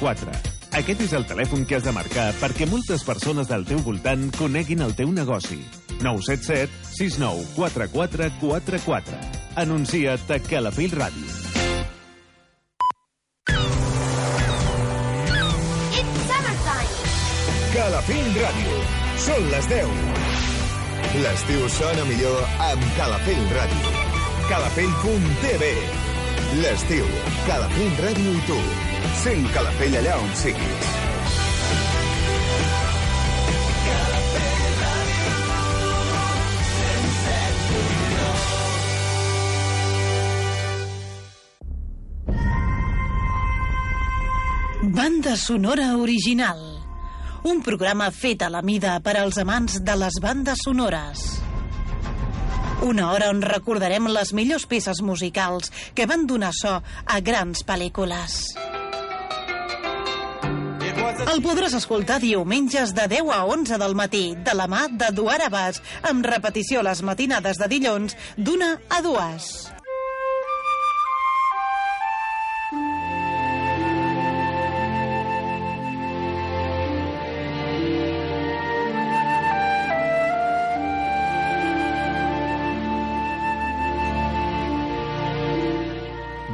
44. Aquest és el telèfon que has de marcar perquè moltes persones del teu voltant coneguin el teu negoci. 977 69 44 44. Anuncia't a Calafell Ràdio. It's summertime. Calafell Ràdio. Són les 10. L'estiu sona millor amb Calafell Ràdio. Calafell.tv L'estiu, Calafell Ràdio i tu. Sent Calafell allà on siguis. Banda sonora original. Un programa fet a la mida per als amants de les bandes sonores. Una hora on recordarem les millors peces musicals que van donar so a grans pel·lícules. El podràs escoltar diumenges de 10 a 11 del matí, de la mà de Duar Abbas, amb repetició les matinades de dilluns d'una a dues.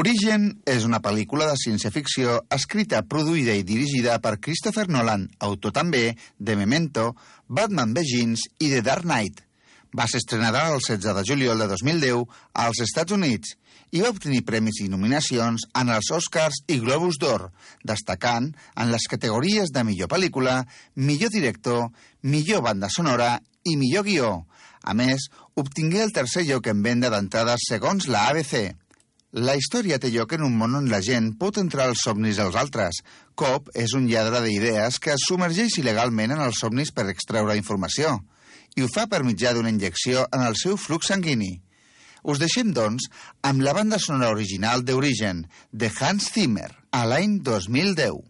Origen és una pel·lícula de ciència-ficció escrita, produïda i dirigida per Christopher Nolan, autor també de Memento, Batman Begins i The Dark Knight. Va ser estrenada el 16 de juliol de 2010 als Estats Units i va obtenir premis i nominacions en els Oscars i Globus d'Or, destacant en les categories de millor pel·lícula, millor director, millor banda sonora i millor guió. A més, obtingué el tercer lloc en venda d'entrades segons la ABC. La història té lloc en un món on la gent pot entrar als somnis dels altres. Cobb és un lladre d'idees que es submergeix il·legalment en els somnis per extreure informació i ho fa per mitjà d'una injecció en el seu flux sanguini. Us deixem, doncs, amb la banda sonora original d'Origen, de Hans Zimmer, a l'any 2010.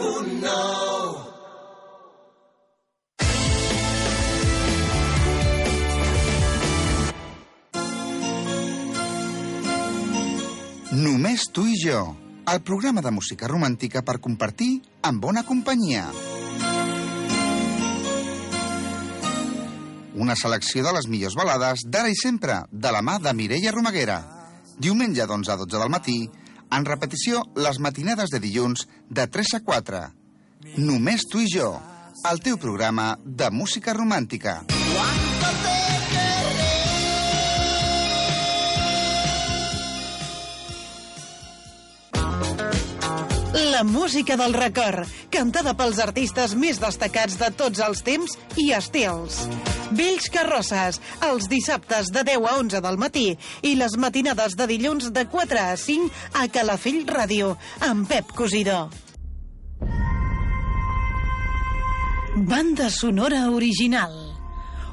107.9 Només tu i jo, el programa de música romàntica per compartir amb bona companyia. Una selecció de les millors balades d'ara i sempre, de la mà de Mireia Romaguera. Diumenge d'11 a 12 del matí, en repetició les matinades de dilluns de 3 a 4. Només tu i jo, el teu programa de música romàntica. La música del record, cantada pels artistes més destacats de tots els temps i estils. Vells Carrosses, els dissabtes de 10 a 11 del matí i les matinades de dilluns de 4 a 5 a Calafell Ràdio, amb Pep Cosidó. Banda sonora original.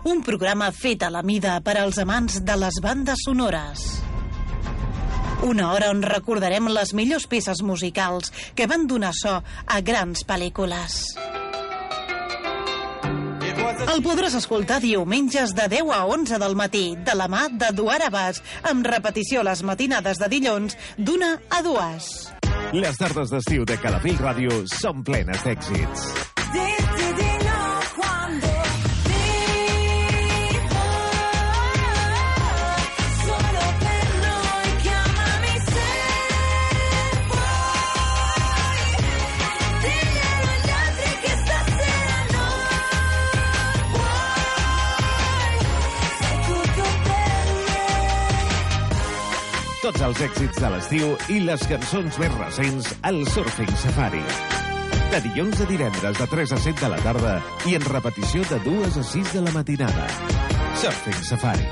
Un programa fet a la mida per als amants de les bandes sonores. Una hora on recordarem les millors peces musicals que van donar so a grans pel·lícules. El podràs escoltar diumenges de 10 a 11 del matí, de la mà d'Eduard Abas, amb repetició les matinades de dilluns d'una a dues. Les tardes d'estiu de Calafell Ràdio són plenes d'èxits. Tots els èxits de l'estiu i les cançons més recents al Surfing Safari. De dilluns a divendres de 3 a 7 de la tarda i en repetició de 2 a 6 de la matinada. Surfing Safari.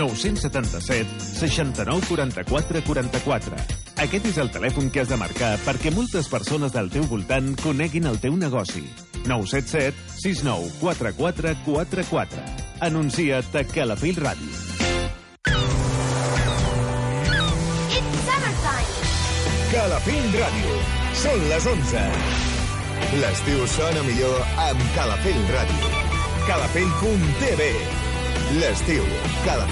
977 69 44 44. Aquest és el telèfon que has de marcar perquè moltes persones del teu voltant coneguin el teu negoci. 977 69 44 44. Anuncia't a Calafell Ràdio. Calafell Ràdio. Són les 11. L'estiu sona millor amb Calafell Ràdio. Calafell.tv L'estiu, Calafell